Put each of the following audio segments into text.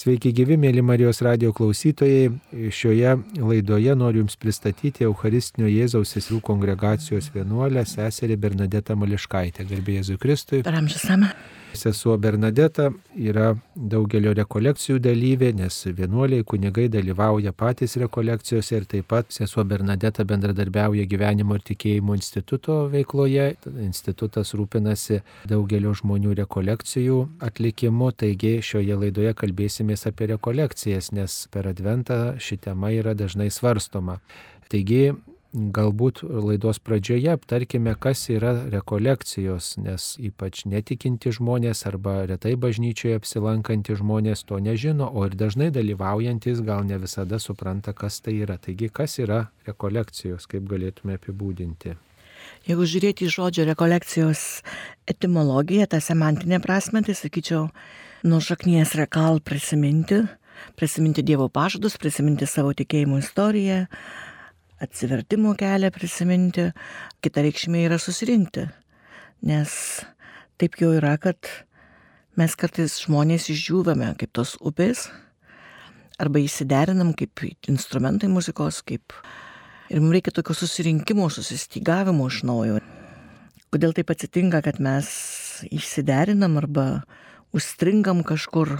Sveiki gyvi, mėly Marijos radio klausytojai. Šioje laidoje noriu Jums pristatyti Eucharistinio Jėzaus seserų kongregacijos vienuolę seserį Bernadetą Mališkaitę. Garbė Jėzui Kristui. Per amžius sama. Sesuo Bernadeta yra daugelio rekolekcijų dalyvė, nes vienuoliai kunigai dalyvauja patys rekolekcijose ir taip pat sesuo Bernadeta bendradarbiauja gyvenimo ir tikėjimo instituto veikloje. Institutas rūpinasi daugelio žmonių rekolekcijų atlikimu, taigi šioje laidoje kalbėsimės apie rekolekcijas, nes per adventą ši tema yra dažnai svarstoma. Taigi Galbūt laidos pradžioje aptarkime, kas yra rekolekcijos, nes ypač netikinti žmonės arba retai bažnyčioje apsilankanti žmonės to nežino, o ir dažnai dalyvaujantis gal ne visada supranta, kas tai yra. Taigi, kas yra rekolekcijos, kaip galėtume apibūdinti. Jeigu žiūrėti į žodžio rekolekcijos etimologiją, tą semantinę prasme, tai sakyčiau, nuo šaknies rekal prisiminti, prisiminti Dievo pažadus, prisiminti savo tikėjimo istoriją atsivertimo kelią prisiminti, kita reikšmė yra susirinkti. Nes taip jau yra, kad mes kartais žmonės išdžiūvame kaip tos upės, arba įsiderinam kaip instrumentai muzikos, kaip... Ir mums reikia tokio susirinkimo, susistygavimo iš naujo. Kodėl taip atsitinka, kad mes įsiderinam arba užstringam kažkur,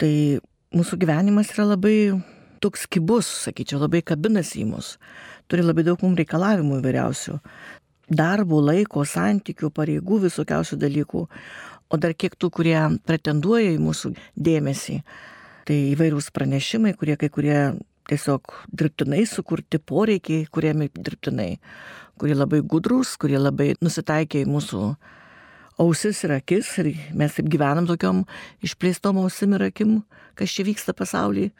tai mūsų gyvenimas yra labai toks kibus, sakyčiau, labai kabinasi į mus turi labai daug mums reikalavimų įvairiausių. Darbo, laiko, santykių, pareigų, visokiausių dalykų. O dar kiek tų, kurie pretenduoja į mūsų dėmesį. Tai įvairūs pranešimai, kurie kai kurie tiesiog dirbtinai sukurti poreikiai, kuriami dirbtinai, kurie labai gudrus, kurie labai nusitaikė į mūsų ausis ir akis ir mes taip gyvenam tokiom išplėstom ausim ir akim, kas čia vyksta pasaulyje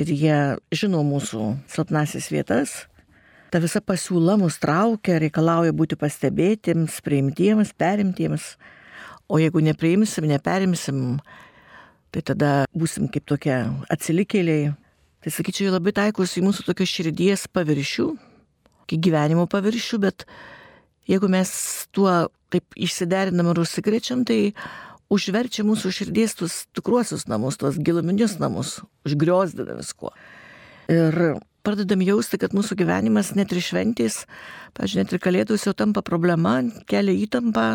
ir jie žino mūsų silpnasis vietas. Ta visa pasiūla mus traukia, reikalauja būti pastebėtiems, priimtiems, perimtiems. O jeigu nepriimsim, neperimsim, tai tada būsim kaip tokie atsilikėliai. Tai sakyčiau, labai taikus į mūsų tokio širdies paviršių, iki gyvenimo paviršių, bet jeigu mes tuo taip išsiderinam ir užsikrečiam, tai užverčia mūsų širdies tuos tikruosius namus, tuos giluminius namus, užgriozdina viskuo. Ir pradedam jausti, kad mūsų gyvenimas net ir šventys, pažiūrėjau, net ir kalėdus jau tampa problema, kelia įtampą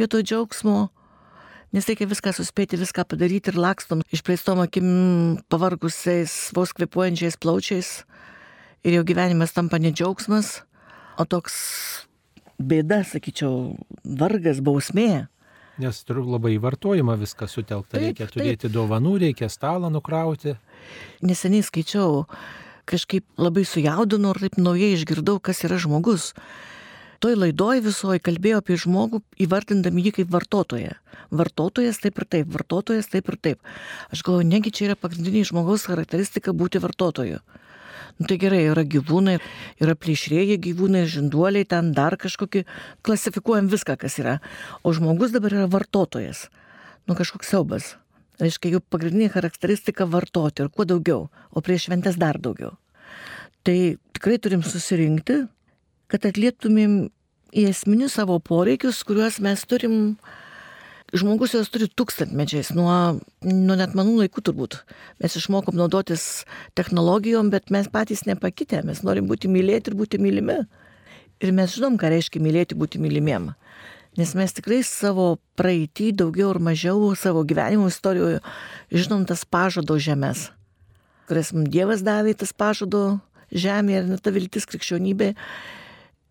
vietoj džiaugsmo, nes reikia viską suspėti, viską padaryti ir lakstom išplėstom akim pavargusiais, vos kvepuojančiais plaučiais ir jau gyvenimas tampa ne džiaugsmas, o toks bėda, sakyčiau, vargas, bausmė. Nes turiu labai vartojimą viską sutelkta, taip, reikia turėti taip. dovanų, reikia stalą nukrauti. Neseniai skaičiau, kažkaip labai sujaudino ir taip naujai išgirdau, kas yra žmogus. Toj laidoj visoji kalbėjo apie žmogų, įvardindami jį kaip vartotoją. Vartotojas taip ir taip, vartotojas taip ir taip. Aš galvoju, negi čia yra pagrindinė žmogaus charakteristika būti vartotoju. Nu, tai gerai, yra gyvūnai, yra plėšrėjai gyvūnai, žinduoliai, ten dar kažkokį, klasifikuojam viską, kas yra. O žmogus dabar yra vartotojas. Nu, kažkoks siaubas. Reiškia, jų pagrindinė charakteristika vartoti ir kuo daugiau, o prieš šventės dar daugiau. Tai tikrai turim susirinkti, kad atlieptumėm į esminius savo poreikius, kuriuos mes turim žmogus jos turi tūkstantmečiais, nuo, nuo net manų laikų turbūt. Mes išmokom naudotis technologijom, bet mes patys nepakitę, mes norim būti mylėti ir būti mylimi. Ir mes žinom, ką reiškia mylėti, būti mylimiem. Nes mes tikrai savo praeitį daugiau ar mažiau savo gyvenimo istorijoje žinom tas pažado žemės, kurias mums Dievas davė, tas pažado žemė ir ta viltis krikščionybė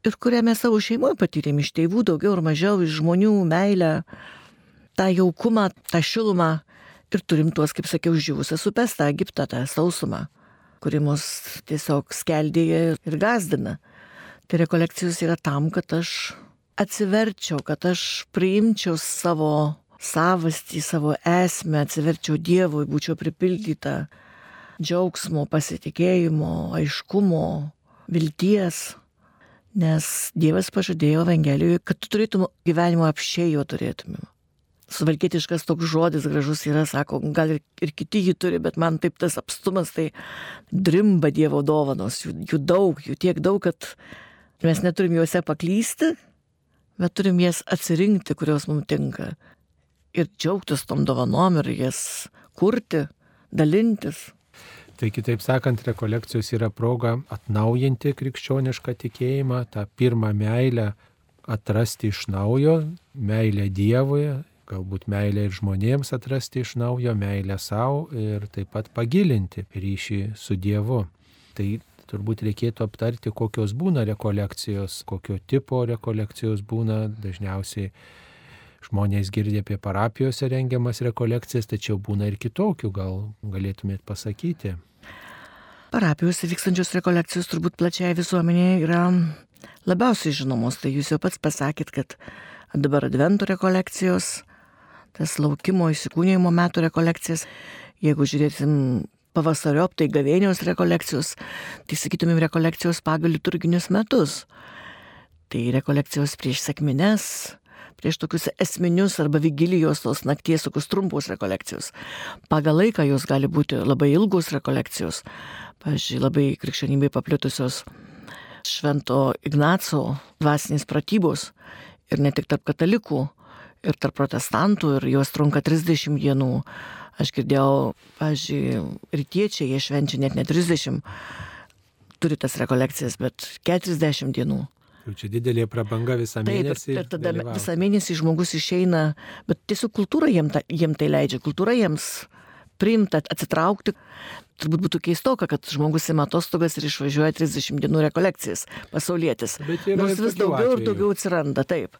ir kurią mes savo šeimoje patyrėm iš tėvų daugiau ar mažiau, iš žmonių meilę, tą jaukumą, tą šilumą ir turim tuos, kaip sakiau, žyvusias upes, tą Egiptą, tą sausumą, kuri mus tiesiog skeldėja ir gazdina. Tai rekolekcijos yra tam, kad aš atsiverčiau, kad aš priimčiau savo savastį, savo esmę, atsiverčiau Dievui, būčiau pripildyta džiaugsmo, pasitikėjimo, aiškumo, vilties. Nes Dievas pažadėjo Evangelijoje, kad tu turėtum gyvenimo apšiai jo turėtumėm suvalkietiškas toks žodis gražus yra, sako, gal ir, ir kiti jį turi, bet man taip tas apstumas, tai drimba Dievo dovanos, jų, jų daug, jų tiek daug, kad mes neturim juose paklysti, bet turim jas atsirinkti, kurios mums tinka. Ir džiaugtis tom dovanom ir jas kurti, dalintis. Tai kitaip sakant, rekolekcijos yra proga atnaujinti krikščionišką tikėjimą, tą pirmą meilę atrasti iš naujo, meilę Dievui, galbūt meilę ir žmonėms atrasti iš naujo, meilę savo ir taip pat pagilinti ryšį su Dievu. Tai turbūt reikėtų aptarti, kokios būna rekolekcijos, kokio tipo rekolekcijos būna dažniausiai žmonės girdė apie parapijose rengiamas rekolekcijas, tačiau būna ir kitokių, gal galėtumėt pasakyti. Parapijose vykstančios rekolekcijos turbūt plačiai visuomenėje yra labiausiai žinomos. Tai jūs jau pats pasakėt, kad dabar advento rekolekcijos, tas laukimo įsikūnijimo metų rekolekcijas, jeigu žiūrėsim pavasariop, tai gavėnios rekolekcijos, tai sakytumėm rekolekcijos pagal liturginius metus. Tai rekolekcijos prieš sekmines, prieš tokius esminius arba vigilijos tos nakties tokius trumpus rekolekcijos. Pagal laiką jos gali būti labai ilgos rekolekcijos. Pavyzdžiui, labai krikščionybei paplitusios Švento Ignaco dvasinės pratybos ir ne tik tarp katalikų, ir tarp protestantų, ir jos trunka 30 dienų. Aš girdėjau, pavyzdžiui, rytiečiai, jie švenčia net ne 30, turi tas rekolekcijas, bet 40 dienų. Jau čia didelė prabanga visą mėnesį. Taip, ir tada dalyvauti. visą mėnesį žmogus išeina, bet tiesiog kultūra jiem, ta, jiem tai leidžia, kultūra jiems priimta, atsitraukti. Turbūt būtų keistoka, kad žmogus ima atostogas ir išvažiuoja 30 dienų rekolekcijas, pasaulietis. Nors vis daugiau atveju. ir daugiau atsiranda, taip.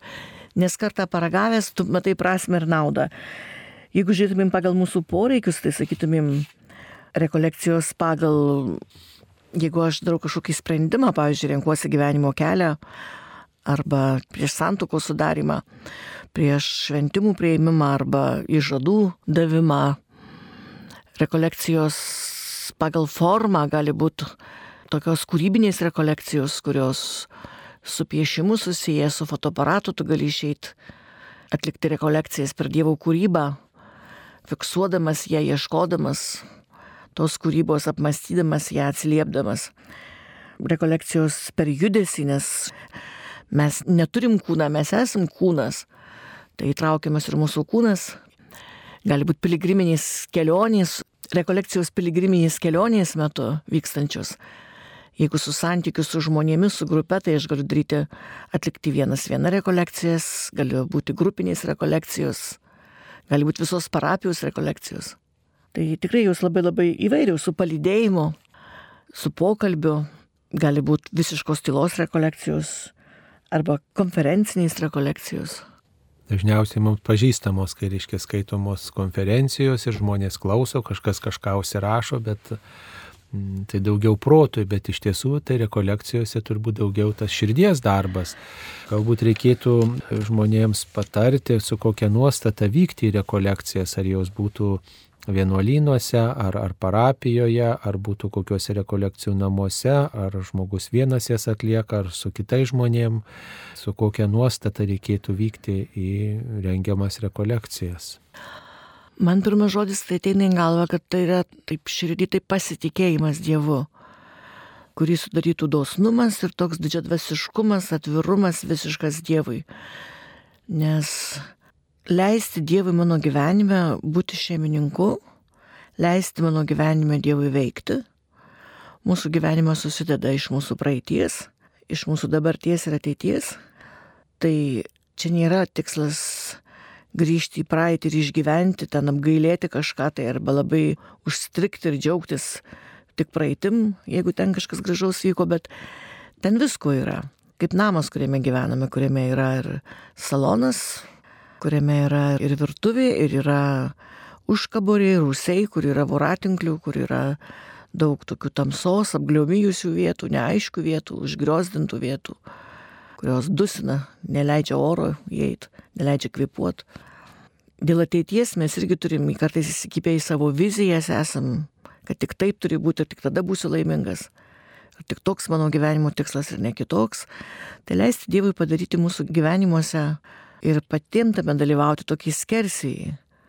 Nes kartą paragavęs, tu matai prasme ir naudą. Jeigu žiūrėtumėm pagal mūsų poreikius, tai sakytumėm rekolekcijos pagal jeigu aš darau kažkokį sprendimą, pavyzdžiui, renkuosi gyvenimo kelią arba prieš santukos sudarimą, prieš šventimų prieimimą arba įžadų davimą, rekolekcijos pagal formą gali būti tokios kūrybinės rekolekcijos, kurios su piešimu susiję, su fotoaparatu tu gali išeiti atlikti rekolekcijas per Dievo kūrybą, fiksuodamas ją, ieškodamas tos kūrybos apmastydamas ją atsiliepdamas. Rekolekcijos per judesį, nes mes neturim kūną, mes esam kūnas. Tai įtraukiamas ir mūsų kūnas. Gali būti piligriminės kelionės, rekolekcijos piligriminės kelionės metu vykstančios. Jeigu su santykiu su žmonėmis, su grupe, tai aš galiu daryti, atlikti vienas vieną rekolekcijas, gali būti grupinės rekolekcijos, gali būti visos parapijos rekolekcijos. Tai tikrai jūs labai labai įvairių, su palydėjimu, su pokalbiu, gali būti visiškos tylos rekolekcijos arba konferencinės rekolekcijos. Dažniausiai mums pažįstamos, kai reiškia skaitomos konferencijos ir žmonės klauso, kažkas kažką užsirašo, bet tai daugiau protui, bet iš tiesų tai rekolekcijose turbūt daugiau tas širdies darbas. Galbūt reikėtų žmonėms patarti, su kokia nuostata vykti į rekolekcijas, ar jos būtų vienuolynuose, ar, ar parapijoje, ar būtų kokiuose rekolekcijų namuose, ar žmogus vienas jas atlieka, ar su kitais žmonėm, su kokia nuostata reikėtų vykti į rengiamas rekolekcijas. Man pirmas žodis tai ateina į galvą, kad tai yra taip širdį, tai pasitikėjimas Dievu, kurį sudarytų dosnumas ir toks didžiadvasiškumas, atvirumas visiškas Dievui. Nes leisti Dievui mano gyvenime būti šeimininku, leisti mano gyvenime Dievui veikti. Mūsų gyvenimas susideda iš mūsų praeities, iš mūsų dabarties ir ateities. Tai čia nėra tikslas grįžti į praeitį ir išgyventi, ten apgailėti kažką tai arba labai užstrikti ir džiaugtis tik praeitim, jeigu ten kažkas gražaus vyko, bet ten visko yra. Kaip namas, kuriame gyvename, kuriame yra ir salonas, kuriame yra ir virtuvė, ir yra užkaboriai, rūsiai, kur yra voratinklių, kur yra daug tokių tamsos, apgliomyjusių vietų, neaiškių vietų, užgriozdintų vietų, kurios dusina, neleidžia oro įeiti, neleidžia kvepuoti. Dėl ateities mes irgi turim kartais įsikipę į savo vizijas, esam, kad tik taip turi būti ir tik tada būsiu laimingas. Ir tik toks mano gyvenimo tikslas ir ne kitoks. Tai leisti Dievui padaryti mūsų gyvenimuose ir patiem tame dalyvauti tokį skersį.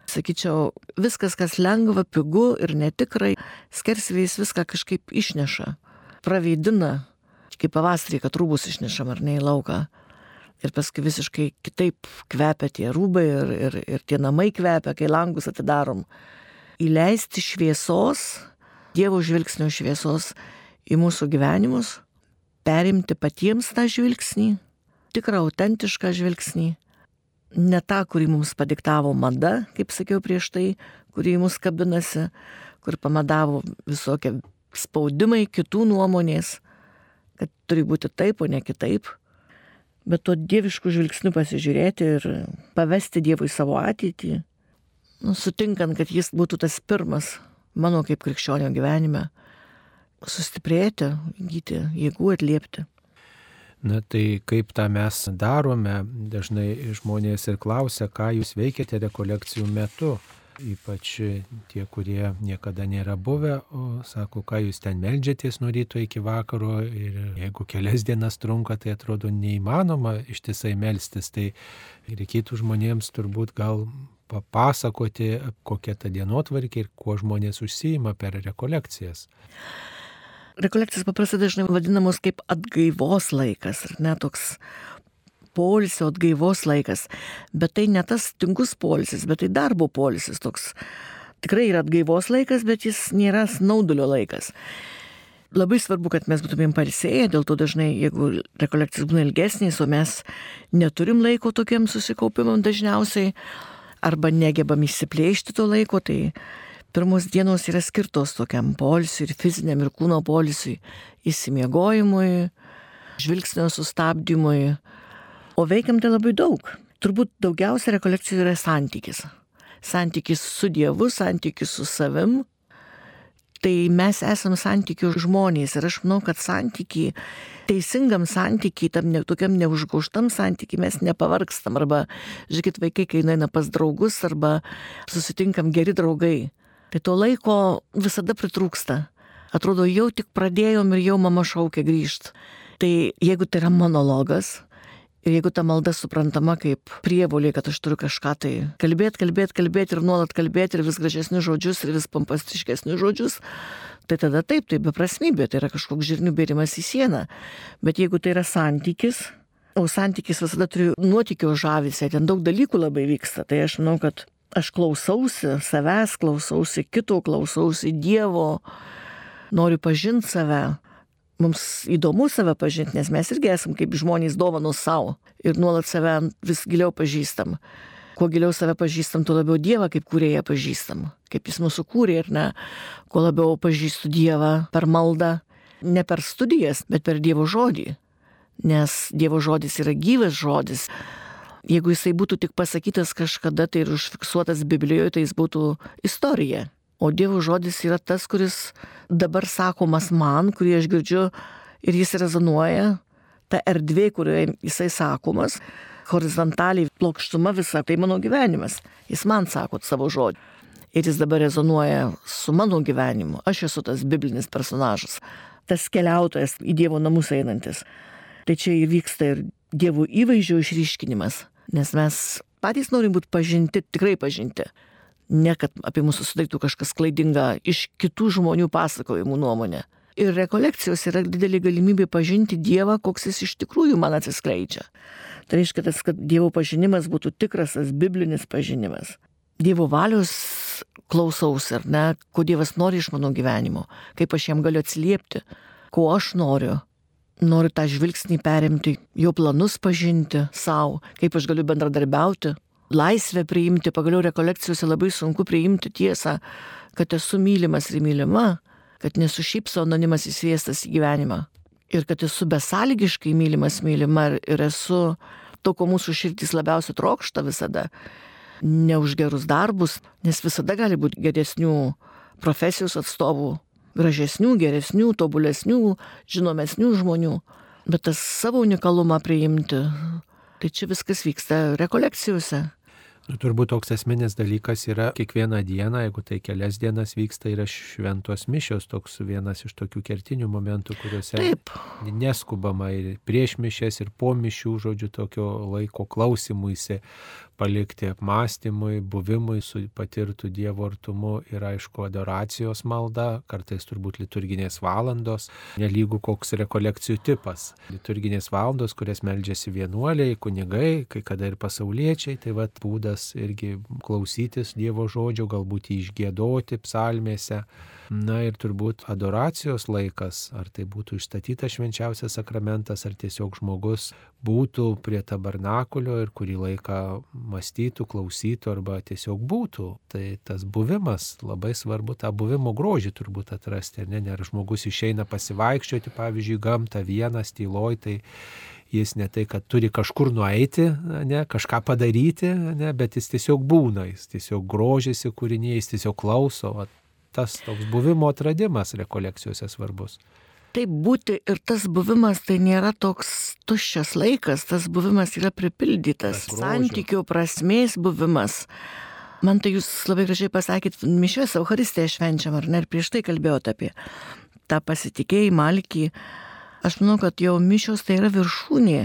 Sakyčiau, viskas, kas lengva, pigu ir netikrai, skersvėjais viską kažkaip išneša, praveidina, kaip pavasarį, kad rūbus išnešam ar ne į lauką. Ir paskui visiškai kitaip kvepia tie rūbai ir, ir, ir tie namai kvepia, kai langus atidarom. įleisti šviesos, Dievo žvilgsnio šviesos į mūsų gyvenimus, perimti patiems tą žvilgsnį, tikrą autentišką žvilgsnį, ne tą, kurį mums padiktavo mada, kaip sakiau prieš tai, kurį mus kabinasi, kur pamadavo visokie spaudimai kitų nuomonės, turi būti taip, o ne kitaip. Bet to dieviškų žvilgsnių pasižiūrėti ir pavesti Dievui savo ateitį, nu, sutinkant, kad jis būtų tas pirmas mano kaip krikščionio gyvenime sustiprėti, gyti jėgų atliepti. Na tai kaip tą mes darome, dažnai žmonės ir klausia, ką jūs veikiate rekolekcijų metu. Ypač tie, kurie niekada nėra buvę, o sako, ką jūs ten melžiatės nuo ryto iki vakaro ir jeigu kelias dienas trunka, tai atrodo neįmanoma ištisai melstis, tai reikėtų žmonėms turbūt gal papasakoti, kokia ta dienotvarkė ir kuo žmonės užsijima per rekolekcijas. Rekolekcijas paprastai dažnai vadinamos kaip atgaivos laikas, ar ne toks polisio atgaivos laikas, bet tai ne tas tingus polisis, bet tai darbo polisis toks. Tikrai yra atgaivos laikas, bet jis nėra snaudulio laikas. Labai svarbu, kad mes būtumėm pailsėję, dėl to dažnai, jeigu rekolekcijas būna ilgesnės, o mes neturim laiko tokiam susikaupimam dažniausiai, arba negebam išsiplėšti to laiko, tai pirmos dienos yra skirtos tokiam polisiui ir fiziniam ir kūno polisiui, įsimiegojimui, žvilgsnio sustabdymui. O veikiam tai labai daug. Turbūt daugiausia rekolekcijų yra santykis. Santykis su Dievu, santykis su savim, tai mes esame santykių žmonės ir aš manau, kad santykiai, teisingam santykiai, tam ne, tokiam neužgauštam santykiai mes nepavargstam. Arba, žiūrėkit, vaikai, kai eina pas draugus arba susitinkam geri draugai, tai to laiko visada pritrūksta. Atrodo, jau tik pradėjom ir jau mama šaukia grįžti. Tai jeigu tai yra monologas, Ir jeigu ta malda suprantama kaip prievolė, kad aš turiu kažką tai kalbėti, kalbėti, kalbėti ir nuolat kalbėti ir vis gražesnius žodžius ir vis pompastiškesnius žodžius, tai tada taip, tai beprasmybė, tai yra kažkoks žirnių bėrimas į sieną. Bet jeigu tai yra santykis, o santykis visada turi nuotikio žavisi, ten daug dalykų labai vyksta, tai aš manau, kad aš klausausi savęs, klausausi kito, klausausi Dievo, noriu pažinti save mums įdomu save pažinti, nes mes irgi esam kaip žmonės dovanų savo ir nuolat save vis giliau pažįstam. Kuo giliau save pažįstam, tuo labiau Dievą kaip kūrėją pažįstam, kaip jis mūsų kūrė ir ne, kuo labiau pažįstu Dievą per maldą, ne per studijas, bet per Dievo žodį. Nes Dievo žodis yra gyvas žodis. Jeigu jisai būtų tik pasakytas kažkada tai ir užfiksuotas Biblijoje, tai jis būtų istorija. O Dievo žodis yra tas, kuris dabar sakomas man, kurį aš girdžiu ir jis rezonuoja, ta erdvė, kurioje jisai sakomas, horizontaliai plokštuma visa, tai mano gyvenimas. Jis man sako savo žodį. Ir jis dabar rezonuoja su mano gyvenimu. Aš esu tas biblinis personažas, tas keliautojas į Dievo namus einantis. Tai čia įvyksta ir Dievo įvaizdžio išryškinimas, nes mes patys norim būti pažinti, tikrai pažinti ne kad apie mūsų sudarytų kažkas klaidinga iš kitų žmonių pasakojimų nuomonė. Ir rekolekcijos yra didelį galimybė pažinti Dievą, koks jis iš tikrųjų man atsiskleidžia. Tai reiškia, tas, kad Dievo pažinimas būtų tikras, tas biblinis pažinimas. Dievo valios klausaus, ar ne, ko Dievas nori iš mano gyvenimo, kaip aš jam galiu atsiliepti, ko aš noriu. Noriu tą žvilgsnį perimti, jo planus pažinti savo, kaip aš galiu bendradarbiauti laisvę priimti, pagaliau rekolekcijose labai sunku priimti tiesą, kad esu mylimas ir mylima, kad nesu savo anonimas įsviestas į gyvenimą. Ir kad esu besąlygiškai mylimas, mylima ir esu to, ko mūsų širdys labiausiai trokšta visada. Ne už gerus darbus, nes visada gali būti geresnių profesijos atstovų, gražesnių, geresnių, tobulesnių, žinomesnių žmonių. Bet tas savo unikalumą priimti, tai čia viskas vyksta rekolekcijose. Nu, turbūt toks esminis dalykas yra kiekvieną dieną, jeigu tai kelias dienas vyksta, yra šventos mišios, toks vienas iš tokių kertinių momentų, kuriuose Taip. neskubama ir prieš mišės, ir po mišių, žodžiu, tokio laiko klausimuisi, palikti apmąstymui, buvimui su patirtų Dievo artumu ir aišku adoracijos malda, kartais turbūt liturginės valandos, nelygų koks rekolekcijų tipas. Liturginės valandos, kurias meldžiasi vienuoliai, kunigai, kai kada ir pasauliečiai, tai vad būdas irgi klausytis Dievo žodžio, galbūt jį išgėdoti psalmėse. Na ir turbūt adoracijos laikas, ar tai būtų išstatytas švenčiausias sakramentas, ar tiesiog žmogus būtų prie tabernakulio ir kurį laiką mąstytų, klausytų arba tiesiog būtų. Tai tas buvimas, labai svarbu tą buvimo grožį turbūt atrasti, ne, ne, ar žmogus išeina pasivaikščioti, pavyzdžiui, gamtą vienas tyloj, tai jis ne tai, kad turi kažkur nueiti, ne, kažką padaryti, ne, bet jis tiesiog būna, jis tiesiog grožėsi kūrinyje, jis tiesiog klauso. Vat, tas toks buvimo atradimas rekolekcijose svarbus. Taip būti ir tas buvimas tai nėra toks tuščias laikas, tas buvimas yra pripildytas, santykių prasmės buvimas. Man tai jūs labai gražiai pasakėt, mišės Euharistėje švenčiam, ar ne, ir prieš tai kalbėjote apie tą pasitikėjimą, alkį. Aš manau, kad jau mišios tai yra viršūnė,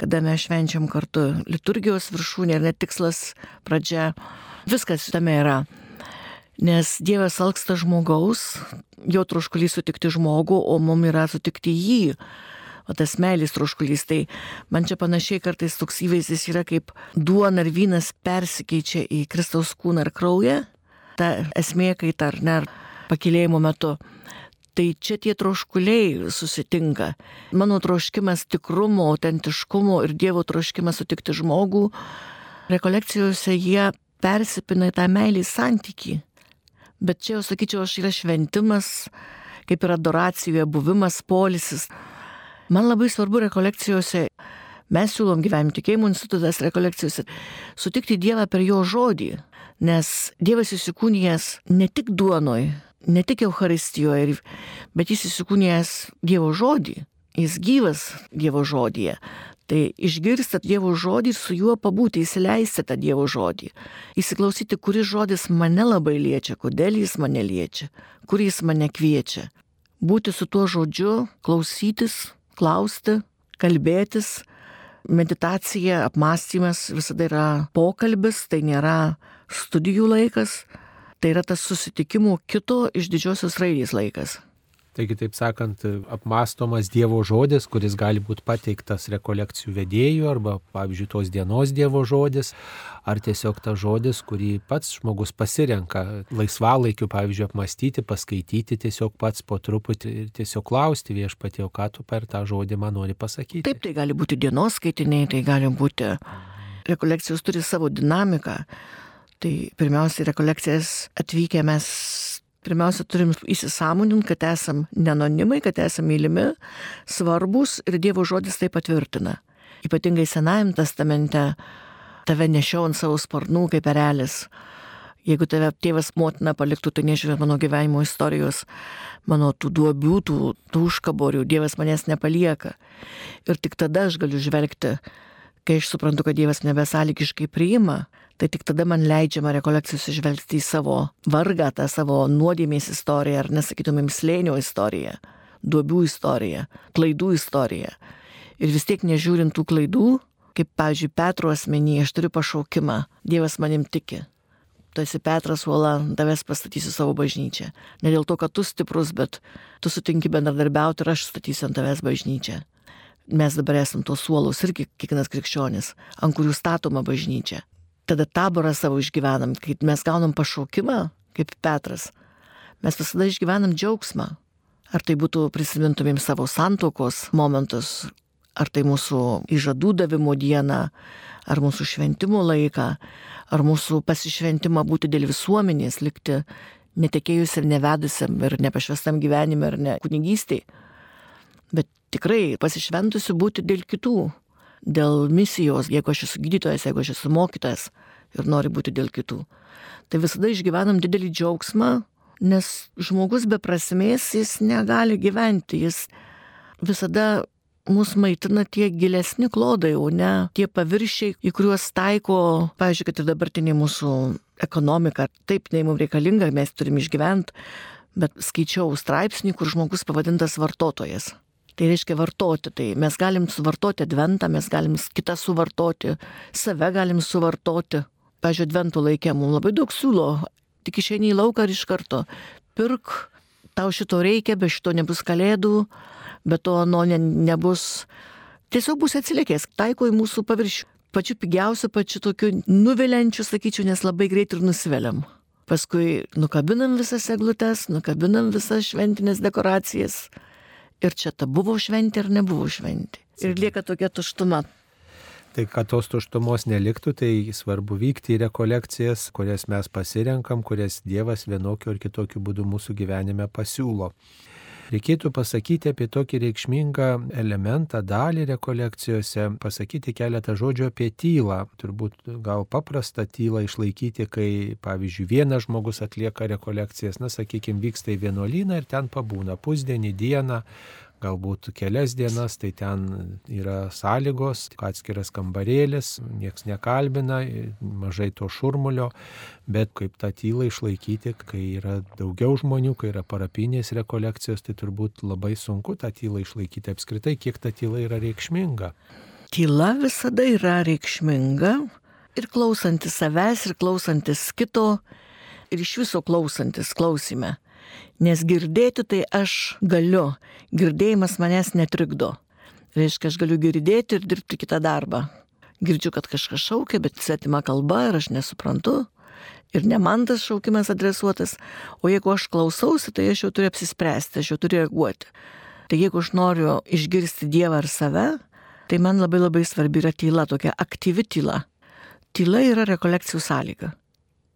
kada mes švenčiam kartu, liturgijos viršūnė ir net tikslas pradžia, viskas tame yra. Nes Dievas alksta žmogaus, jo troškulys sutikti žmogų, o mum yra sutikti jį. O tas meilės troškulys, tai man čia panašiai kartais toks įvaizdis yra kaip duona ir vynas persikeičia į Kristaus kūną ir kraują. Ta esmė, kai tar, ne, pakilėjimo metu. Tai čia tie troškuliai susitinka. Mano troškimas tikrumo, autentiškumo ir Dievo troškimas sutikti žmogų, rekolekcijose jie persipina į tą meilį santyki. Bet čia jau sakyčiau, aš yra šventimas, kaip ir adoracijoje, buvimas, polisis. Man labai svarbu rekolekcijose, mes siūlom gyvenimo tikėjimo institutas rekolekcijose, sutikti Dievą per jo žodį, nes Dievas įsikūnijęs ne tik duonoj, ne tik Euharistijoje, bet jis įsikūnijęs Dievo žodį, jis gyvas Dievo žodėje. Tai išgirstat Dievo žodį ir su juo pabūti, įsileisti tą Dievo žodį. Įsiklausyti, kuris žodis mane labai liečia, kodėl jis mane liečia, kur jis mane kviečia. Būti su tuo žodžiu, klausytis, klausti, kalbėtis. Meditacija, apmąstymas visada yra pokalbis, tai nėra studijų laikas, tai yra tas susitikimų kito iš didžiosios raidės laikas. Taigi, taip sakant, apmastomas Dievo žodis, kuris gali būti pateiktas rekolekcijų vedėjų arba, pavyzdžiui, tos dienos Dievo žodis, ar tiesiog tas žodis, kurį pats žmogus pasirenka laisvalaikiu, pavyzdžiui, apmastyti, paskaityti tiesiog pats po truputį ir tiesiog klausti viešpatėjo, ką tu per tą žodį man nori pasakyti. Taip, tai gali būti dienos skaitiniai, tai gali būti rekolekcijos turi savo dinamiką. Tai pirmiausia, rekolekcijas atvykę mes pirmiausia turim įsisamoninti, kad esam nenonimai, kad esam mylimi, svarbus ir Dievo žodis tai patvirtina. Ypatingai Senajame testamente tave nešiau ant savo sparnų kaip erelis. Jeigu tave tėvas motina paliktų, tai nežiūrėt mano gyvenimo istorijos, mano tų duobių, tų, tų užkaborių, Dievas manęs nepalieka. Ir tik tada aš galiu žvelgti, kai aš suprantu, kad Dievas nebesąlygiškai priima, tai tik tada man leidžiama rekolekcijos išvelgti į savo vargą, tą savo nuodėmės istoriją, ar nesakytumėm slėnio istoriją, duobių istoriją, klaidų istoriją. Ir vis tiek nežiūrint tų klaidų, kaip, pavyzdžiui, Petro asmenyje, aš turiu pašaukimą, Dievas manim tiki. Tu esi Petras Uola, tavęs pastatysiu savo bažnyčią. Ne dėl to, kad tu stiprus, bet tu sutinki bendradarbiauti ir aš statysiu ant tavęs bažnyčią. Mes dabar esam tos suolus irgi kiekvienas krikščionis, ant kurių statoma bažnyčia tada taborą savo išgyvenam, kai mes gaunam pašaukimą, kaip Petras, mes visada išgyvenam džiaugsmą. Ar tai būtų prisimintumėm savo santokos momentus, ar tai mūsų įžadų davimo dieną, ar mūsų šventimo laiką, ar mūsų pasišventimą būti dėl visuomenės, likti netekėjus ir nevedusiam ir nepašvestam gyvenime ir ne kunigystėj. Bet tikrai pasišventusi būti dėl kitų, dėl misijos, jeigu aš esu gydytojas, jeigu aš esu mokytojas ir noriu būti dėl kitų. Tai visada išgyvenam didelį džiaugsmą, nes žmogus be prasmės jis negali gyventi, jis visada mus maitina tie gilesni klodai, o ne tie paviršiai, į kuriuos taiko, pavyzdžiui, kad ir dabartinė mūsų ekonomika. Taip, nei mums reikalinga, mes turim išgyventi, bet skaičiau straipsnį, kur žmogus pavadintas vartotojas. Tai reiškia vartoti. Tai mes galim suvartoti adventą, mes galim kitą suvartoti, save galim suvartoti. Pavyzdžiui, adventų laikė mums labai daug siūlo. Tik išeini į lauką ir iš karto pirk, tau šito reikia, be šito nebus kalėdų, be to nuo ne, nebus. Tiesiog bus atsilikęs, taiko į mūsų paviršių. Pačiu pigiausiu, pačiu tokiu nuviliančiu, sakyčiau, nes labai greit ir nusiveliam. Paskui nukabinam visas eglutes, nukabinam visas šventinės dekoracijas ir čia ta buvo šventė ar nebuvo šventė. Ir lieka tokia tuštuma. Tai kad tos tuštumos neliktų, tai svarbu vykti į rekolekcijas, kurias mes pasirenkam, kurias Dievas vienokiu ar kitokiu būdu mūsų gyvenime pasiūlo. Reikėtų pasakyti apie tokį reikšmingą elementą, dalį rekolekcijose, pasakyti keletą žodžių apie tylą. Turbūt gal paprasta tylą išlaikyti, kai, pavyzdžiui, vienas žmogus atlieka rekolekcijas, na, sakykime, vyksta į vienuolyną ir ten pabūna pusdienį, dieną, galbūt kelias dienas, tai ten yra sąlygos, atskiras kambarėlis, nieks nekalbina, mažai to šurmulio, bet kaip tą tylą išlaikyti, kai yra daugiau žmonių, kai yra parapinės rekolekcijos, tai turbūt labai sunku tą tylą išlaikyti apskritai, kiek ta tyla yra reikšminga. Tyla visada yra reikšminga ir klausantis savęs, ir klausantis kito, ir iš viso klausantis klausime. Nes girdėti tai aš galiu, girdėjimas manęs netrikdo. Reiškia, aš galiu girdėti ir dirbti kitą darbą. Girdžiu, kad kažkas šaukia, bet svetima kalba ir aš nesuprantu. Ir ne man tas šaukimas adresuotas, o jeigu aš klausausi, tai aš jau turiu apsispręsti, aš jau turiu reaguoti. Tai jeigu aš noriu išgirsti Dievą ar save, tai man labai labai svarbi yra tyla, tokia aktyvi tyla. Tyla yra rekolekcijų sąlyga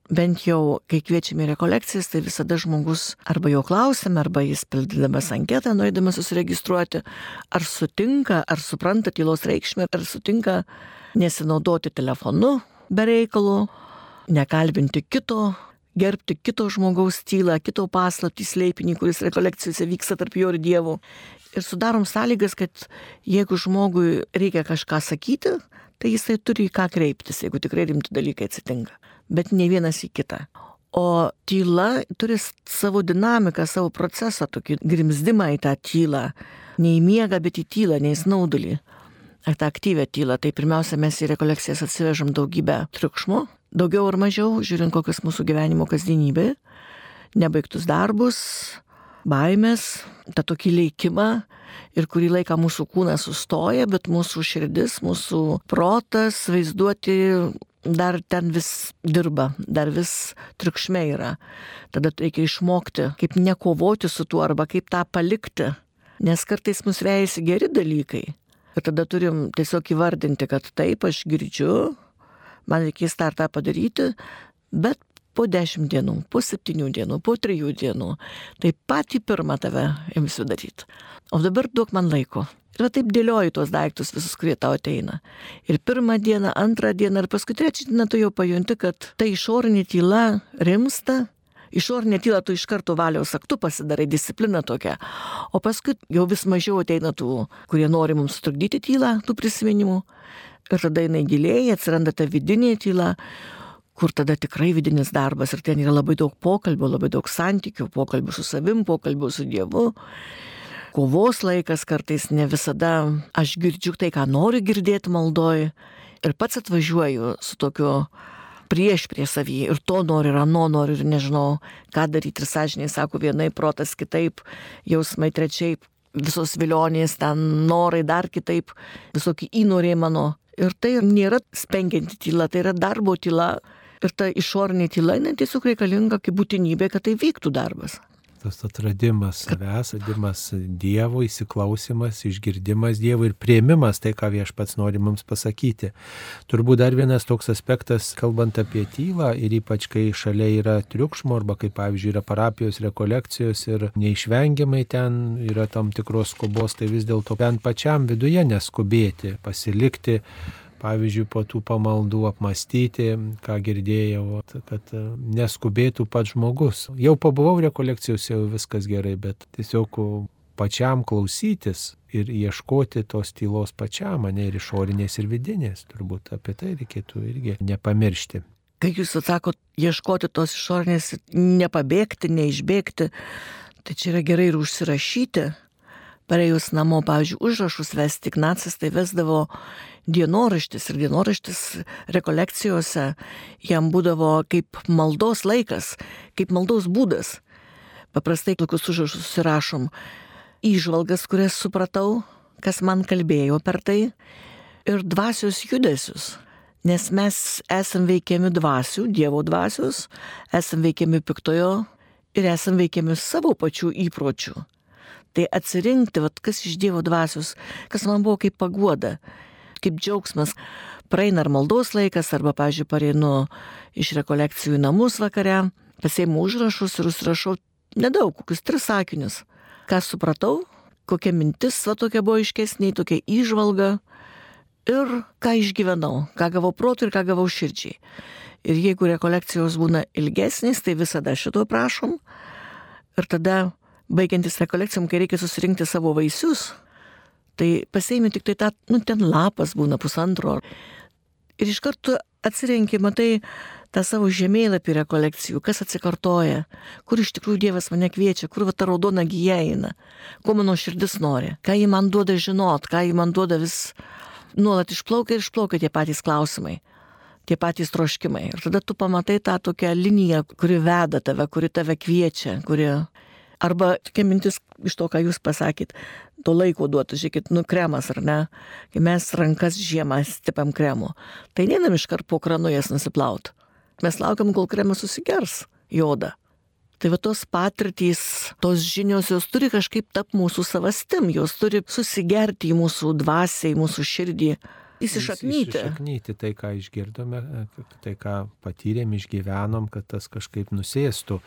bent jau, kai kviečiame į rekolekcijas, tai visada žmogus arba jo klausime, arba jis pildydamas anketą, norėdamas susiregistruoti, ar sutinka, ar supranta tylos reikšmę, ar sutinka nesinaudoti telefonu be reikalo, nekalbinti kito, gerbti kito žmogaus tylą, kito paslaptį slėpinį, kuris rekolekcijose vyksta tarp jo ir dievų. Ir sudarom sąlygas, kad jeigu žmogui reikia kažką sakyti, tai jisai turi į ką kreiptis, jeigu tikrai rimti dalykai atsitinka bet ne vienas į kitą. O tyla turi savo dinamiką, savo procesą, tokį grimzdimą į tą tylą. Ne į miegą, bet į tylą, ne į snaudulį. Ar tą aktyvę tylą. Tai pirmiausia, mes į rekolekcijas atsivežam daugybę triukšmų, daugiau ar mažiau, žiūrint kokias mūsų gyvenimo kasdienybė, nebaigtus darbus, baimės, tą tokį leikimą ir kurį laiką mūsų kūnas sustoja, bet mūsų širdis, mūsų protas, vaizduoti dar ten vis dirba, dar vis triukšme yra. Tada reikia išmokti, kaip nekovoti su tuo arba kaip tą palikti. Nes kartais mus vejasi geri dalykai. Ir tada turim tiesiog įvardinti, kad taip, aš girdžiu, man reikės dar tą padaryti, bet po dešimt dienų, po septynių dienų, po trijų dienų, tai patį pirmą tave imsiu daryti. O dabar duok man laiko. Ir va taip dėlioji tuos daiktus visus, kurie tau ateina. Ir pirmą dieną, antrą dieną ir paskui trečią dieną tu jau pajunti, kad ta išorinė tyla rimsta, išorinė tyla tu iš karto valiaus aktu pasidarai discipliną tokią, o paskui jau vis mažiau ateina tų, kurie nori mums sutrukdyti tylą, tų prisiminimų. Ir tada jinai gilėja, atsiranda ta vidinė tyla, kur tada tikrai vidinis darbas ir ten yra labai daug pokalbių, labai daug santykių, pokalbių su savim, pokalbių su Dievu kovos laikas kartais ne visada aš girdžiu tai, ką noriu girdėti maldoj ir pats atvažiuoju su tokiu prieš prie savyje ir to noriu, ir ano noriu, ir nežinau, ką daryti. Ir sąžiniai sako vienai, protas kitaip, jausmai trečiaip, visos vilionės, ten norai dar kitaip, visokie įnoriai mano. Ir tai nėra spengianti tyla, tai yra darbo tyla. Ir ta išorinė tyla, jinai tiesiog reikalinga kaip būtinybė, kad tai vyktų darbas tas atradimas savęs, atradimas Dievo, įsiklausimas, išgirdimas Dievo ir prieimimas tai, ką viešpats nori mums pasakyti. Turbūt dar vienas toks aspektas, kalbant apie tylą ir ypač kai šalia yra triukšmo arba kai pavyzdžiui yra parapijos rekolekcijos ir neišvengiamai ten yra tam tikros skubos, tai vis dėlto bent pačiam viduje neskubėti, pasilikti pavyzdžiui, po tų pamaldų apmastyti, ką girdėjau, kad e, neskubėtų pats žmogus. Jau pabuvau rekolekcijose, jau viskas gerai, bet tiesiog pačiam klausytis ir ieškoti tos tylos pačiam, ne ir išorinės, ir vidinės. Turbūt apie tai reikėtų irgi nepamiršti. Kai jūs atsakot, ieškoti tos išorinės, nepabėgti, neišbėgti, tai čia yra gerai ir užsirašyti, pareijus namo, pavyzdžiui, užrašus vesti, Ignacas tai vesdavo dienoraštis ir dienoraštis rekolekcijose jam būdavo kaip maldos laikas, kaip maldos būdas. Paprastai tokius užrašus susirašom įžvalgas, kurias supratau, kas man kalbėjo per tai, ir dvasios judesius. Nes mes esam veikiami dvasių, Dievo dvasios, esam veikiami piktojo ir esam veikiami savo pačių įpročių. Tai atsirinkti, vat, kas iš Dievo dvasios, kas man buvo kaip paguoda, kaip džiaugsmas. Praeina ar maldos laikas, arba, pažiūrėjau, pareinu iš rekolekcijų į namus vakare, pasėimu užrašus ir užrašau nedaug, kokius tris sakinius. Ką supratau, kokia mintis, va tokia buvo iškesnė, tokia įžvalga ir ką išgyvenau, ką gavau protų ir ką gavau širdžiai. Ir jeigu rekolekcijos būna ilgesnės, tai visada šito prašom. Ir tada, baigiantis rekolekcijom, kai reikia susirinkti savo vaisius, tai pasiemi tik tai tą, nu ten lapas būna pusantro. Ir iš karto atsirenki, matai, tą savo žemėlapį rekolekcijų, kas atsikartoja, kur iš tikrųjų Dievas mane kviečia, kur va ta raudona gyja eina, ko mano širdis nori, ką jį man duoda žinot, ką jį man duoda vis nuolat išplaukia ir išplaukia tie patys klausimai. Tie patys troškimai. Ir tada tu pamatai tą tokią liniją, kuri veda tave, kuri tave kviečia, kuri Arba tokia mintis iš to, ką jūs pasakėt, to laiko duotų, žiūrėkit, nu kremas ar ne, kai mes rankas žiemą stipam kremu, tai neinam iškart po kranu jas nusiplaut. Mes laukiam, kol kremas susigers jodą. Tai va tos patirtys, tos žinios, jos turi kažkaip tap mūsų savastim, jos turi susigerti į mūsų dvasę, į mūsų širdį, įsišaknyti. Įsišaknyti tai, ką išgirdome, tai, ką patyrėm, išgyvenom, kad tas kažkaip nusėstų.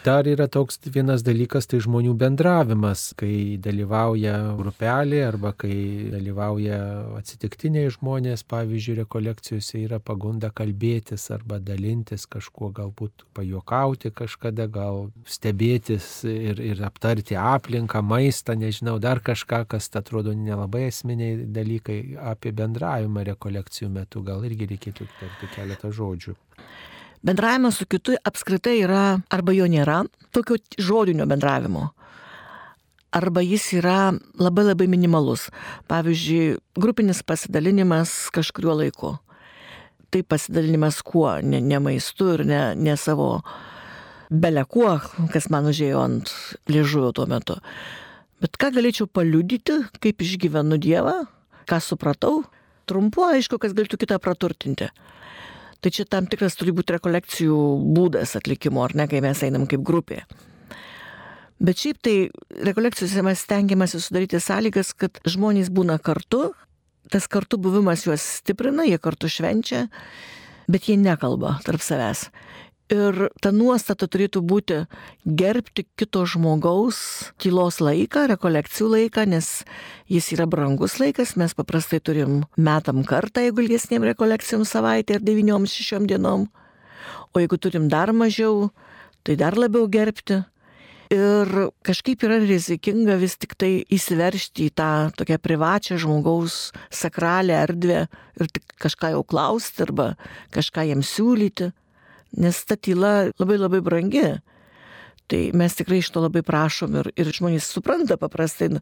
Dar yra toks vienas dalykas, tai žmonių bendravimas, kai dalyvauja grupelė arba kai dalyvauja atsitiktiniai žmonės, pavyzdžiui, rekolekcijose yra pagunda kalbėtis arba dalintis kažkuo, galbūt pajokauti kažkada, gal stebėtis ir, ir aptarti aplinką, maistą, nežinau, dar kažką, kas atrodo nelabai esminiai dalykai. Apie bendravimą rekolekcijų metu, gal irgi reikėtų tarti keletą žodžių bendravimas su kitu apskritai yra, arba jo nėra, tokio žodinio bendravimo. Arba jis yra labai labai minimalus. Pavyzdžiui, grupinis pasidalinimas kažkuriuo laiku. Tai pasidalinimas kuo, ne, ne maistu ir ne, ne savo belekuo, kas man užėjo ant liežuvio tuo metu. Bet ką galėčiau paliudyti, kaip išgyvenu Dievą, ką supratau, trumpu aišku, kas galėtų kitą praturtinti. Tai čia tam tikras turi būti rekolekcijų būdas atlikimo, ar ne, kai mes einam kaip grupė. Bet šiaip tai rekolekcijose mes stengiamasi sudaryti sąlygas, kad žmonės būna kartu, tas kartu buvimas juos stiprina, jie kartu švenčia, bet jie nekalba tarp savęs. Ir ta nuostata turėtų būti gerbti kito žmogaus tylos laiką, rekolekcijų laiką, nes jis yra brangus laikas, mes paprastai turim metam kartą, jeigu ilgesniem rekolekcijom savaitę ir devyniom šešiom dienom. O jeigu turim dar mažiau, tai dar labiau gerbti. Ir kažkaip yra rizikinga vis tik tai įsiveršti į tą tokią privačią žmogaus sakralę erdvę ir tik kažką jau klausti arba kažką jam siūlyti nes ta tyla labai labai brangi. Tai mes tikrai iš to labai prašom ir, ir žmonės supranta paprastai, nu,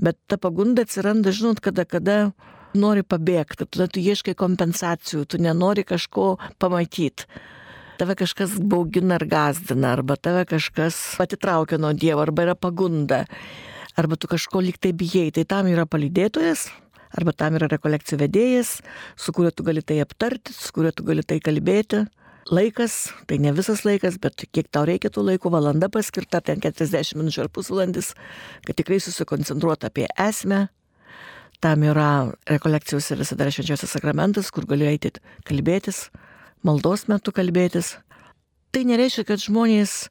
bet ta pagunda atsiranda, žinot, kada, kada nori pabėgti, tada tu ieškai kompensacijų, tu nenori kažko pamatyti. Tave kažkas baugina ar gazdina, arba tave kažkas atitraukia nuo Dievo, arba yra pagunda, arba tu kažko liktai bijai. Tai tam yra palydėtojas, arba tam yra rekolekcijų vedėjas, su kuriuo tu gali tai aptarti, su kuriuo tu gali tai kalbėti laikas, tai ne visas laikas, bet kiek tau reikia tų laiko, valanda paskirta, ten 40 minučių ar pusvalandis, kad tikrai susikoncentruot apie esmę. Tam yra rekolekcijos ir visada švenčiausias sakramentas, kur gali eiti kalbėtis, maldos metu kalbėtis. Tai nereiškia, kad žmonės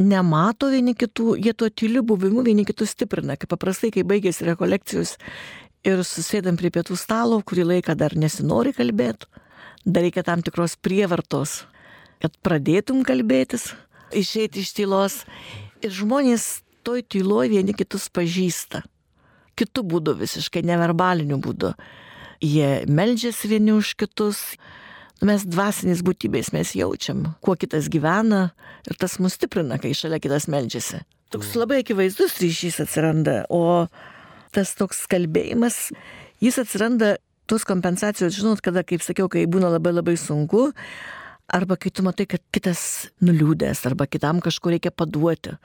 nemato vieni kitų, jie tuo tyliu buvimu vieni kitus stiprina. Kaip paprastai, kai baigėsi rekolekcijos ir susėdam prie pietų stalo, kurį laiką dar nesinori kalbėti, dar reikia tam tikros prievartos kad pradėtum kalbėtis, išeiti iš tylos. Ir žmonės toj tyloj vieni kitus pažįsta. Kitų būdų visiškai, neverbalinių būdų. Jie meldžiasi vieni už kitus. Mes dvasinės būtybės mes jaučiam, kuo kitas gyvena ir tas mus stiprina, kai šalia kitas meldžiasi. toks labai akivaizdus ryšys atsiranda, o tas toks kalbėjimas, jis atsiranda tos kompensacijos, žinot, kada, kaip sakiau, kai būna labai labai sunku, arba kai tu matai, kad kitas nuliūdęs, arba kitam kažko reikia paduoti,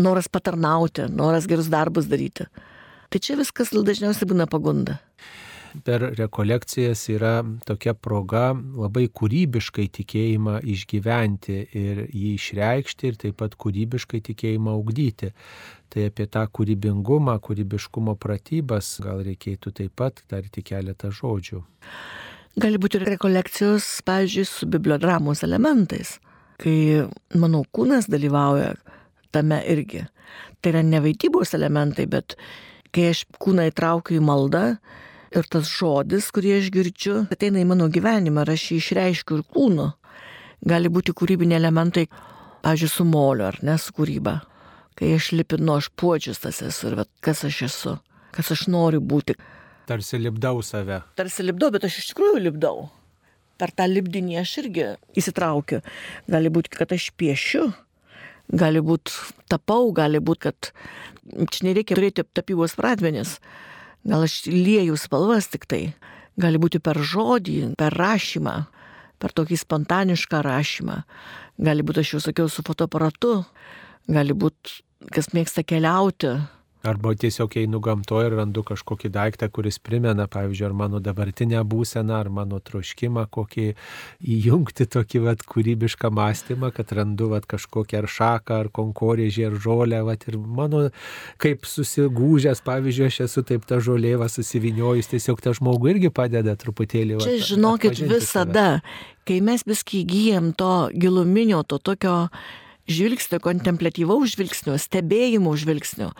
noras patarnauti, noras gerus darbus daryti. Tai čia viskas dažniausiai būna pagunda per rekolekcijas yra tokia proga labai kūrybiškai tikėjimą išgyventi ir jį išreikšti ir taip pat kūrybiškai tikėjimą ugdyti. Tai apie tą kūrybingumą, kūrybiškumo pratybas gal reikėtų taip pat tarti keletą žodžių. Gali būti ir rekolekcijos, pavyzdžiui, su bibliodramos elementais, kai mano kūnas dalyvauja tame irgi. Tai yra ne vaidybos elementai, bet kai aš kūną įtraukiu į maldą ir tas žodis, kurį aš girdžiu, ateina į mano gyvenimą ir aš jį išreiškiu ir kūnu. Gali būti kūrybiniai elementai, pavyzdžiui, su moliu ar ne su kūryba. Kai aš lipinu, aš puodžius tas esu ir vat, kas aš esu, kas aš noriu būti. Tarsi lipdau save. Tarsi lipdau, bet aš iš tikrųjų lipdau. Per tą lipdinį aš irgi įsitraukiu. Gali būti, kad aš piešiu, gali būti tapau, gali būti, kad čia nereikia turėti tapybos pradmenis. Gal aš lieju spalvas tik tai. Gali būti per žodį, per rašymą, per tokį spontanišką rašymą. Gali būti, aš jau sakiau, su fotoaparatu. Gali būti, kas mėgsta keliauti, Arba tiesiog einu gamtoje ir randu kažkokį daiktą, kuris primena, pavyzdžiui, ar mano dabartinę būseną, ar mano troškimą, kokį įjungti tokį vat, kūrybišką mąstymą, kad randu vat, kažkokią ar šaką, ar konkorėžį, ar žolę. Vat, ir mano, kaip susigūžęs, pavyzdžiui, aš esu taip ta žolėva susiviniojus, tiesiog ta žmogui irgi padeda truputėlį. Vat, Čia žinokit visada, save. kai mes viskį įgyjam to giluminio, to tokio žvilgsnio, kontemplatyvaus žvilgsnio, stebėjimo žvilgsnio.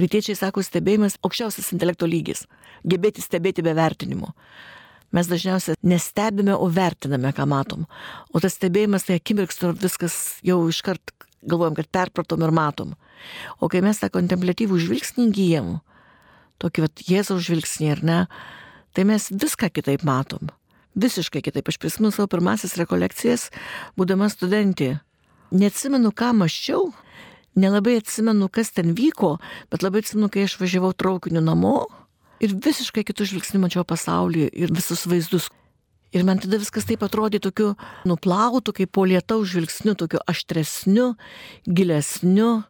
Rytiečiai sako, stebėjimas aukščiausias intelekto lygis - gebėti stebėti be vertinimo. Mes dažniausiai nestebime, o vertiname, ką matom. O tas stebėjimas tai akimirksniu viskas jau iškart galvojam, kad perpratom ir matom. O kai mes tą kontemplatyvų žvilgsnį gyjam, tokį vat Jėzaus žvilgsnį ar ne, tai mes viską kitaip matom. Visiškai kitaip. Aš prisimenu savo pirmasis rekolekcijas, būdama studentė neatsimenu, ką maščiau, nelabai atsimenu, kas ten vyko, bet labai atsimenu, kai aš važiavau traukiniu namo ir visiškai kitų žvilgsnių mačiau pasaulį ir visus vaizdus. Ir man tada viskas taip atrodė tokiu nuplautu, kaip po lietaus žvilgsniu, tokiu aštresniu, gilesniu,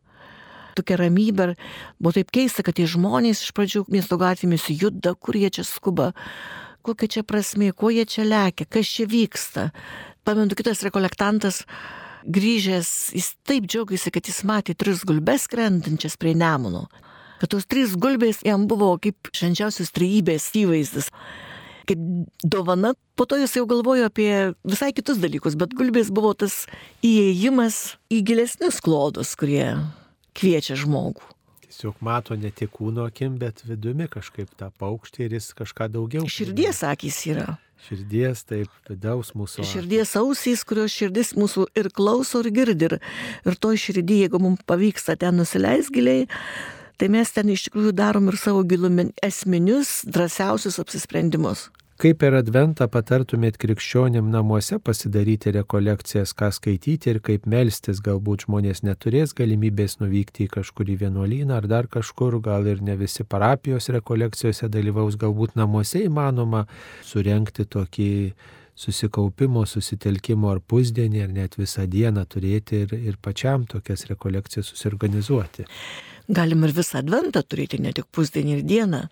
tokia ramybė. Buvo taip keista, kad tie žmonės iš pradžių miesto gatvėmis juda, kur jie čia skuba, kokia čia prasme, ko jie čia lekia, kas čia vyksta. Pamenu, kitas rekolektantas grįžęs, jis taip džiaugiasi, kad jis matė tris gulbes krentančias prie nemuno. Kad tos trys gulbės jam buvo kaip švenčiausios trejybės įvaizdis. Kaip dovana, po to jis jau galvojo apie visai kitus dalykus, bet gulbės buvo tas įėjimas į gilesnius klodus, kurie kviečia žmogų. Tiesiog mato ne tik kūno akim, bet vidumi kažkaip tą paukštį ir jis kažką daugiau. Širdies akis yra. Širdies, taip, vidaus mūsų. Širdies ausys, kurios širdis mūsų ir klauso, ir girdi. Ir, ir to širdį, jeigu mums pavyksta ten nusileis giliai, tai mes ten iš tikrųjų darom ir savo gilumin esminius, drąsiausius apsisprendimus. Kaip per adventą patartumėt krikščionim namuose pasidaryti rekolekcijas, ką skaityti ir kaip melstis, galbūt žmonės neturės galimybės nuvykti į kažkurį vienuolyną ar dar kažkur, gal ir ne visi parapijos rekolekcijose dalyvaus, galbūt namuose įmanoma surenkti tokį susikaupimo, susitelkimo ar pusdienį, ar net visą dieną turėti ir, ir pačiam tokias rekolekcijas susiorganizuoti. Galim ir visą adventą turėti, ne tik pusdienį ir dieną.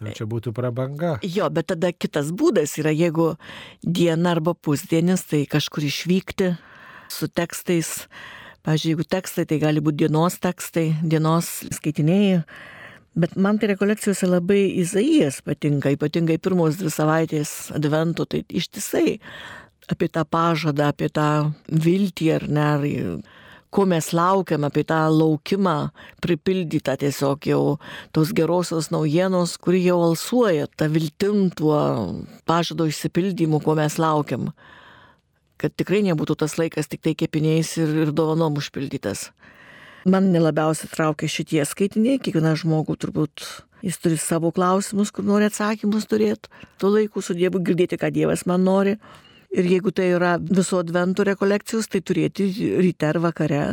Nu, čia būtų prabanga. Jo, bet tada kitas būdas yra, jeigu diena arba pusdienis, tai kažkur išvykti su tekstais. Pavyzdžiui, jeigu tekstai, tai gali būti dienos tekstai, dienos skaitiniai. Bet man tai rekolekcijose labai Izaijas patinka, ypatingai pirmos dvi savaitės advento, tai ištisai apie tą pažadą, apie tą viltį ar ne, ar ko mes laukiam, apie tą laukimą pripildytą tiesiog jau tos gerosios naujienos, kuri jau alsuoja, tą viltim tuo pažado išsipildymu, ko mes laukiam. Kad tikrai nebūtų tas laikas tik tai kepiniais ir, ir dovanom užpildytas. Man nelabiausiai traukia šitie skaitiniai, kiekvieną žmogų turbūt jis turi savo klausimus, kur nori atsakymus turėti, tuo laiku su Dievu girdėti, ką Dievas man nori. Ir jeigu tai yra viso advento rekolekcijos, tai turėti ryte ar vakare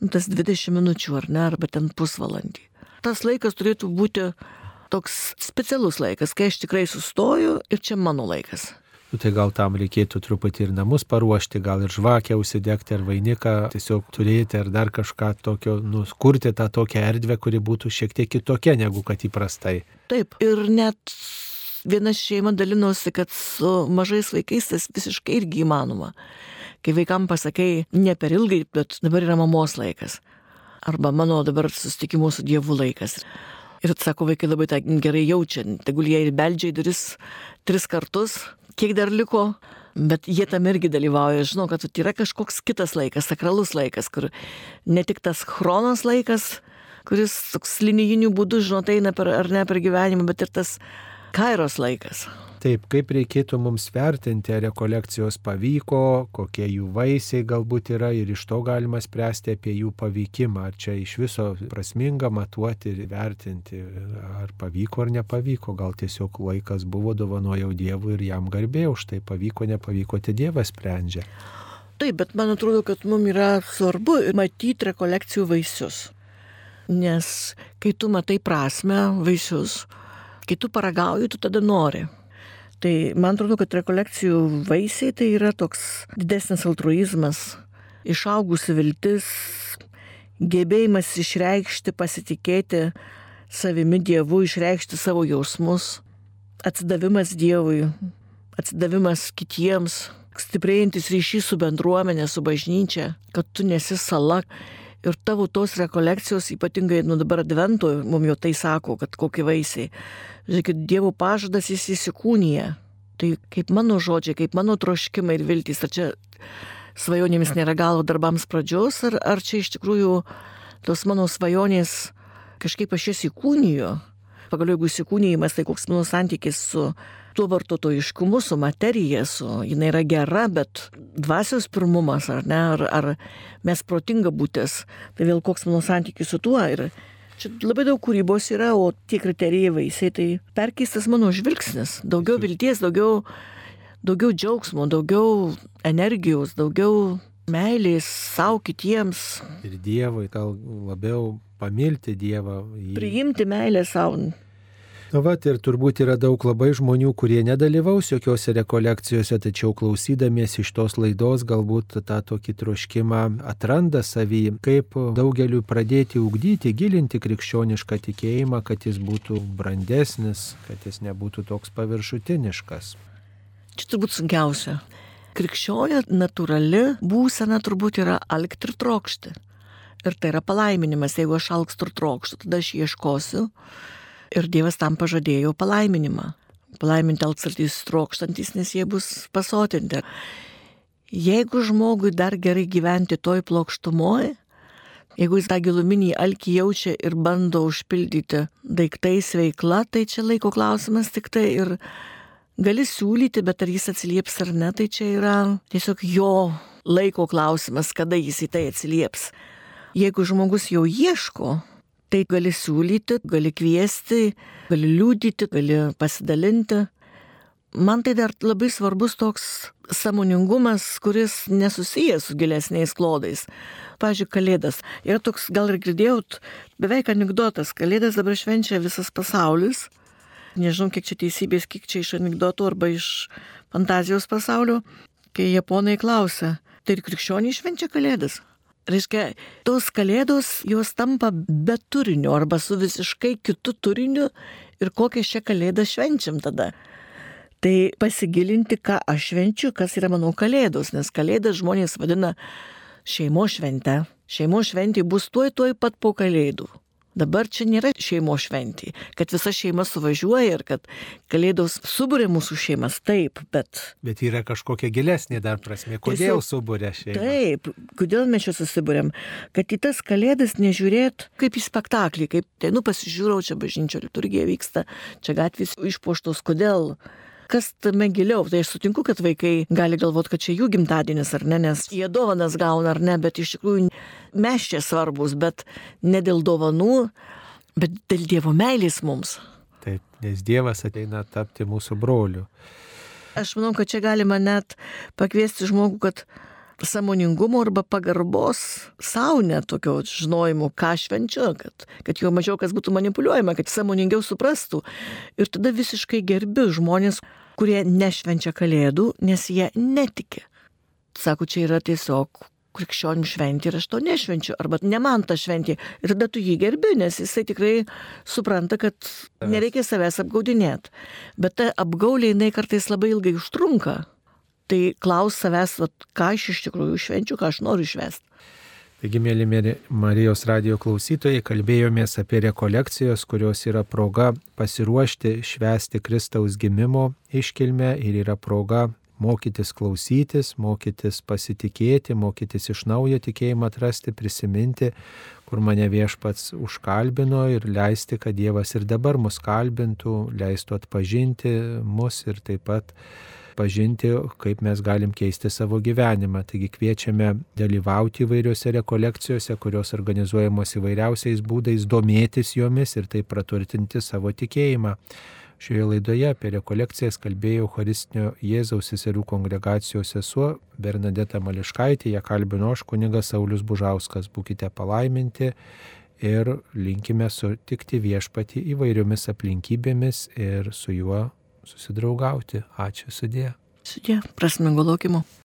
nu, tas 20 minučių ar ne, arba ten pusvalandį. Tas laikas turėtų būti toks specialus laikas, kai aš tikrai sustoju ir čia mano laikas. Nu, tai gal tam reikėtų truputį ir namus paruošti, gal ir žvakę užsidegti, ar vainiką tiesiog turėti, ar dar kažką tokio, nuskurti tą tokią erdvę, kuri būtų šiek tiek kitokia negu kad įprastai. Taip, ir net viena šeima dalinosi, kad su mažais vaikais tas visiškai irgi įmanoma. Kai vaikam pasakai, ne per ilgai, bet dabar yra mamos laikas. Arba mano dabar susitikimų su Dievu laikas. Ir sako, vaikai labai tą gerai jaučia, tegul jie ir beldžia į duris tris kartus, kiek dar liko, bet jie tam irgi dalyvauja. Žinau, kad yra kažkoks kitas laikas, sakralus laikas, kur ne tik tas chronos laikas, kuris toks linijiniu būdu, žinot, eina per, ar ne per gyvenimą, bet ir tas kairos laikas. Taip, kaip reikėtų mums vertinti, ar rekolekcijos pavyko, kokie jų vaisiai galbūt yra ir iš to galima spręsti apie jų pavykimą, ar čia iš viso prasminga matuoti ir vertinti, ar pavyko ar nepavyko, gal tiesiog laikas buvo dovanojau Dievui ir jam garbė už tai pavyko, nepavyko, tai Dievas sprendžia. Taip, bet man atrodo, kad mums yra svarbu matyti rekolekcijų vaisius. Nes kai tu matai prasme vaisius, kai tu paragauji, tu tada nori. Tai man atrodo, kad rekolekcijų vaisiai tai yra toks didesnis altruizmas, išaugusi viltis, gebėjimas išreikšti, pasitikėti savimi Dievu, išreikšti savo jausmus, atsidavimas Dievui, atsidavimas kitiems, stiprėjantis ryšys su bendruomenė, su bažnyčia, kad tu nesi sala. Ir tavo tos rekolekcijos, ypatingai nu dabar advento, mums jau tai sako, kad kokie vaisiai. Žiūrėkit, Dievo pažadas jis įsikūnyje. Tai kaip mano žodžiai, kaip mano troškimai ir viltys, ar čia svajonėmis nėra galo darbams pradžios, ar, ar čia iš tikrųjų tos mano svajonės kažkaip aš jas įkūnijo. Pagaliau, jeigu įsikūnyjimas, tai koks mano santykis su tuo vartotojiškumu, su materija, su, jinai yra gera, bet dvasios pirmumas, ar ne, ar, ar mes protinga būtis, tai vėl koks mano santykis su tuo. Ir Čia labai daug kūrybos yra, o tie kriterijai vaisiai, tai perkeistas mano žvilgsnis. Daugiau vilties, daugiau, daugiau džiaugsmo, daugiau energijos, daugiau meilės savo kitiems. Ir Dievui gal labiau pamilti Dievą. Jį... Priimti meilę savo. Na, va, ir turbūt yra daug labai žmonių, kurie nedalyvaus jokiose rekolekcijose, tačiau klausydamiesi iš tos laidos galbūt tą tokį troškimą atranda savį, kaip daugeliu pradėti ugdyti, gilinti krikščionišką tikėjimą, kad jis būtų brandesnis, kad jis nebūtų toks paviršutiniškas. Čia turbūt sunkiausia. Krikščionė natūrali būsena turbūt yra alkti ir trokšti. Ir tai yra palaiminimas, jeigu aš alkstu ir trokštu, tada aš ieškosiu Ir Dievas tam pažadėjo palaiminimą. Palaiminti alksartys trokštantis, nes jie bus pasotinti. Jeigu žmogui dar gerai gyventi toj plokštumoje, jeigu jis tą giluminį alkį jaučia ir bando užpildyti daiktais veikla, tai čia laiko klausimas tik tai ir gali siūlyti, bet ar jis atsilieps ar ne, tai čia yra tiesiog jo laiko klausimas, kada jis į tai atsilieps. Jeigu žmogus jau ieško, Tai gali siūlyti, gali kviesti, gali liūdyti, gali pasidalinti. Man tai dar labai svarbus toks samoningumas, kuris nesusijęs su gilesniais klodais. Pavyzdžiui, Kalėdas. Yra toks, gal ir girdėjot, beveik anegdotas. Kalėdas dabar švenčia visas pasaulis. Nežinau, kiek čia teisybės, kiek čia iš anegdotų arba iš fantazijos pasaulio. Kai japonai klausia, tai ir krikščioniai švenčia Kalėdas. Reiškia, tos kalėdos jos tampa be turinio arba su visiškai kitu turiniu ir kokią šią kalėdą švenčiam tada. Tai pasigilinti, ką aš švenčiu, kas yra mano kalėdos, nes kalėdas žmonės vadina šeimo švente. Šeimo šventė bus tuoj tuoj pat po kalėdų. Dabar čia nėra šeimo šventė, kad visa šeima suvažiuoja ir kad kalėdos subūrė mūsų šeimas, taip, bet... Bet yra kažkokia gilesnė dar prasme, kodėl Tiesiog, subūrė šeimą. Taip, kodėl mes čia susibūrėm, kad į tas kalėdas nežiūrėt kaip į spektaklį, kaip, tai nu pasižiūrau, čia bažnyčio liturgija vyksta, čia gatvės išpuoštos, kodėl kas tame giliau. Tai aš sutinku, kad vaikai gali galvoti, kad čia jų gimtadienis ar ne, nes jie dovanas gauna ar ne, bet iš tikrųjų mes čia svarbus, bet ne dėl dovanų, bet dėl Dievo meilės mums. Taip, nes Dievas ateina tapti mūsų broliu. Aš manau, kad čia galima net pakviesti žmogų, kad samoningumo arba pagarbos savo net tokio žinojimo, ką švenčiu, kad, kad jo mažiau kas būtų manipuliuojama, kad samoningiau suprastų. Ir tada visiškai gerbiu žmonės, kurie nešvenčia kalėdų, nes jie netiki. Sako, čia yra tiesiog krikščionių šventė ir aš to nešvenčiu, arba ne man ta šventė. Ir tada tu jį gerbi, nes jisai tikrai supranta, kad nereikia savęs apgaudinėti. Bet ta apgaulė jinai kartais labai ilgai užtrunka. Tai klaus savęs, vat, ką aš iš tikrųjų švenčiu, ką aš noriu švęsti. Taigi, mėly Marijos radio klausytojai, kalbėjomės apie rekolekcijos, kurios yra proga pasiruošti švęsti Kristaus gimimo iškilmę ir yra proga mokytis klausytis, mokytis pasitikėti, mokytis iš naujo tikėjimą atrasti, prisiminti, kur mane viešpats užkalbino ir leisti, kad Dievas ir dabar mus kalbintų, leistų atpažinti mus ir taip pat pažinti, kaip mes galim keisti savo gyvenimą. Taigi kviečiame dalyvauti įvairiuose rekolekcijose, kurios organizuojamos įvairiausiais būdais, domėtis jomis ir taip praturtinti savo tikėjimą. Šioje laidoje apie rekolekcijas kalbėjo Eucharistinio Jėzaus seserų kongregacijos sesuo Bernadeta Mališkaitė, ją kalbino aš kunigas Saulis Bužauskas. Būkite palaiminti ir linkime sutikti viešpati įvairiomis aplinkybėmis ir su juo susidraugauti. Ačiū sudė. Sudė, prasmingo laukimo.